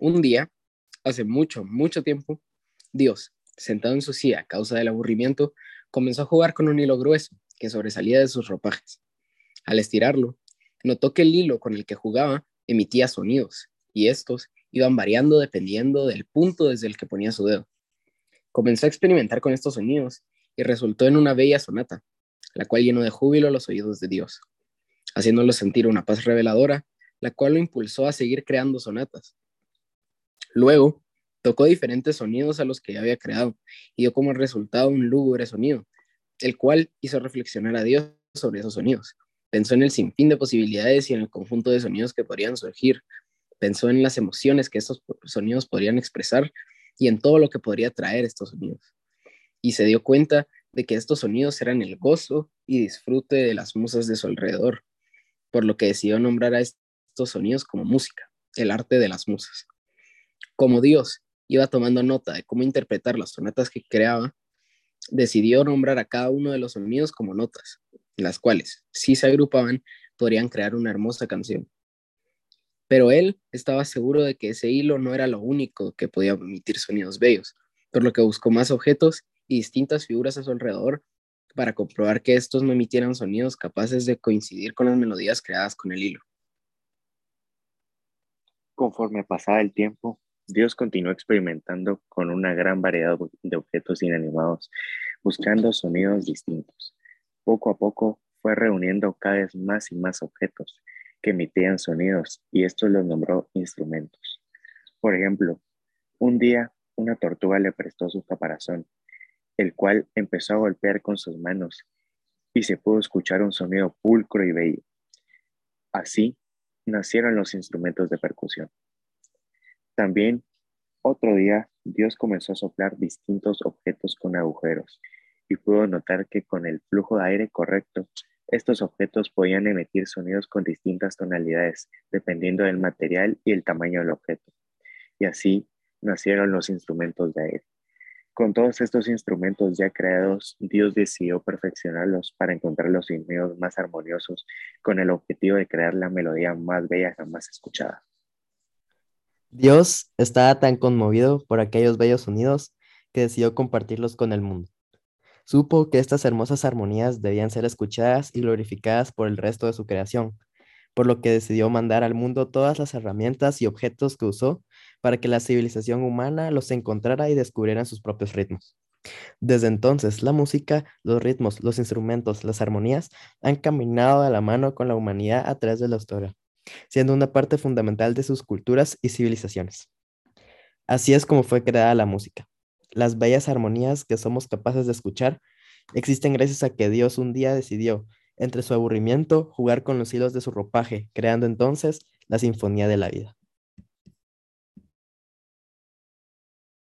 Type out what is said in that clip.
Un día, hace mucho, mucho tiempo, Dios, sentado en su silla a causa del aburrimiento, comenzó a jugar con un hilo grueso que sobresalía de sus ropajes. Al estirarlo, notó que el hilo con el que jugaba emitía sonidos, y estos iban variando dependiendo del punto desde el que ponía su dedo. Comenzó a experimentar con estos sonidos y resultó en una bella sonata, la cual llenó de júbilo los oídos de Dios, haciéndolo sentir una paz reveladora, la cual lo impulsó a seguir creando sonatas. Luego, tocó diferentes sonidos a los que ya había creado y dio como resultado un lúgubre sonido, el cual hizo reflexionar a Dios sobre esos sonidos. Pensó en el sinfín de posibilidades y en el conjunto de sonidos que podrían surgir. Pensó en las emociones que estos sonidos podrían expresar y en todo lo que podría traer estos sonidos. Y se dio cuenta de que estos sonidos eran el gozo y disfrute de las musas de su alrededor, por lo que decidió nombrar a estos sonidos como música, el arte de las musas. Como Dios iba tomando nota de cómo interpretar las sonatas que creaba, decidió nombrar a cada uno de los sonidos como notas, las cuales, si se agrupaban, podrían crear una hermosa canción. Pero él estaba seguro de que ese hilo no era lo único que podía emitir sonidos bellos, por lo que buscó más objetos y distintas figuras a su alrededor para comprobar que estos no emitieran sonidos capaces de coincidir con las melodías creadas con el hilo. Conforme pasaba el tiempo, Dios continuó experimentando con una gran variedad de objetos inanimados, buscando sonidos distintos. Poco a poco fue reuniendo cada vez más y más objetos que emitían sonidos y estos los nombró instrumentos. Por ejemplo, un día una tortuga le prestó su caparazón, el cual empezó a golpear con sus manos y se pudo escuchar un sonido pulcro y bello. Así nacieron los instrumentos de percusión. También, otro día, Dios comenzó a soplar distintos objetos con agujeros y pudo notar que con el flujo de aire correcto, estos objetos podían emitir sonidos con distintas tonalidades, dependiendo del material y el tamaño del objeto. Y así nacieron los instrumentos de aire. Con todos estos instrumentos ya creados, Dios decidió perfeccionarlos para encontrar los sonidos más armoniosos con el objetivo de crear la melodía más bella jamás escuchada. Dios estaba tan conmovido por aquellos bellos sonidos que decidió compartirlos con el mundo. Supo que estas hermosas armonías debían ser escuchadas y glorificadas por el resto de su creación, por lo que decidió mandar al mundo todas las herramientas y objetos que usó para que la civilización humana los encontrara y descubriera sus propios ritmos. Desde entonces, la música, los ritmos, los instrumentos, las armonías han caminado de la mano con la humanidad a través de la historia siendo una parte fundamental de sus culturas y civilizaciones. Así es como fue creada la música. Las bellas armonías que somos capaces de escuchar existen gracias a que Dios un día decidió, entre su aburrimiento, jugar con los hilos de su ropaje, creando entonces la sinfonía de la vida.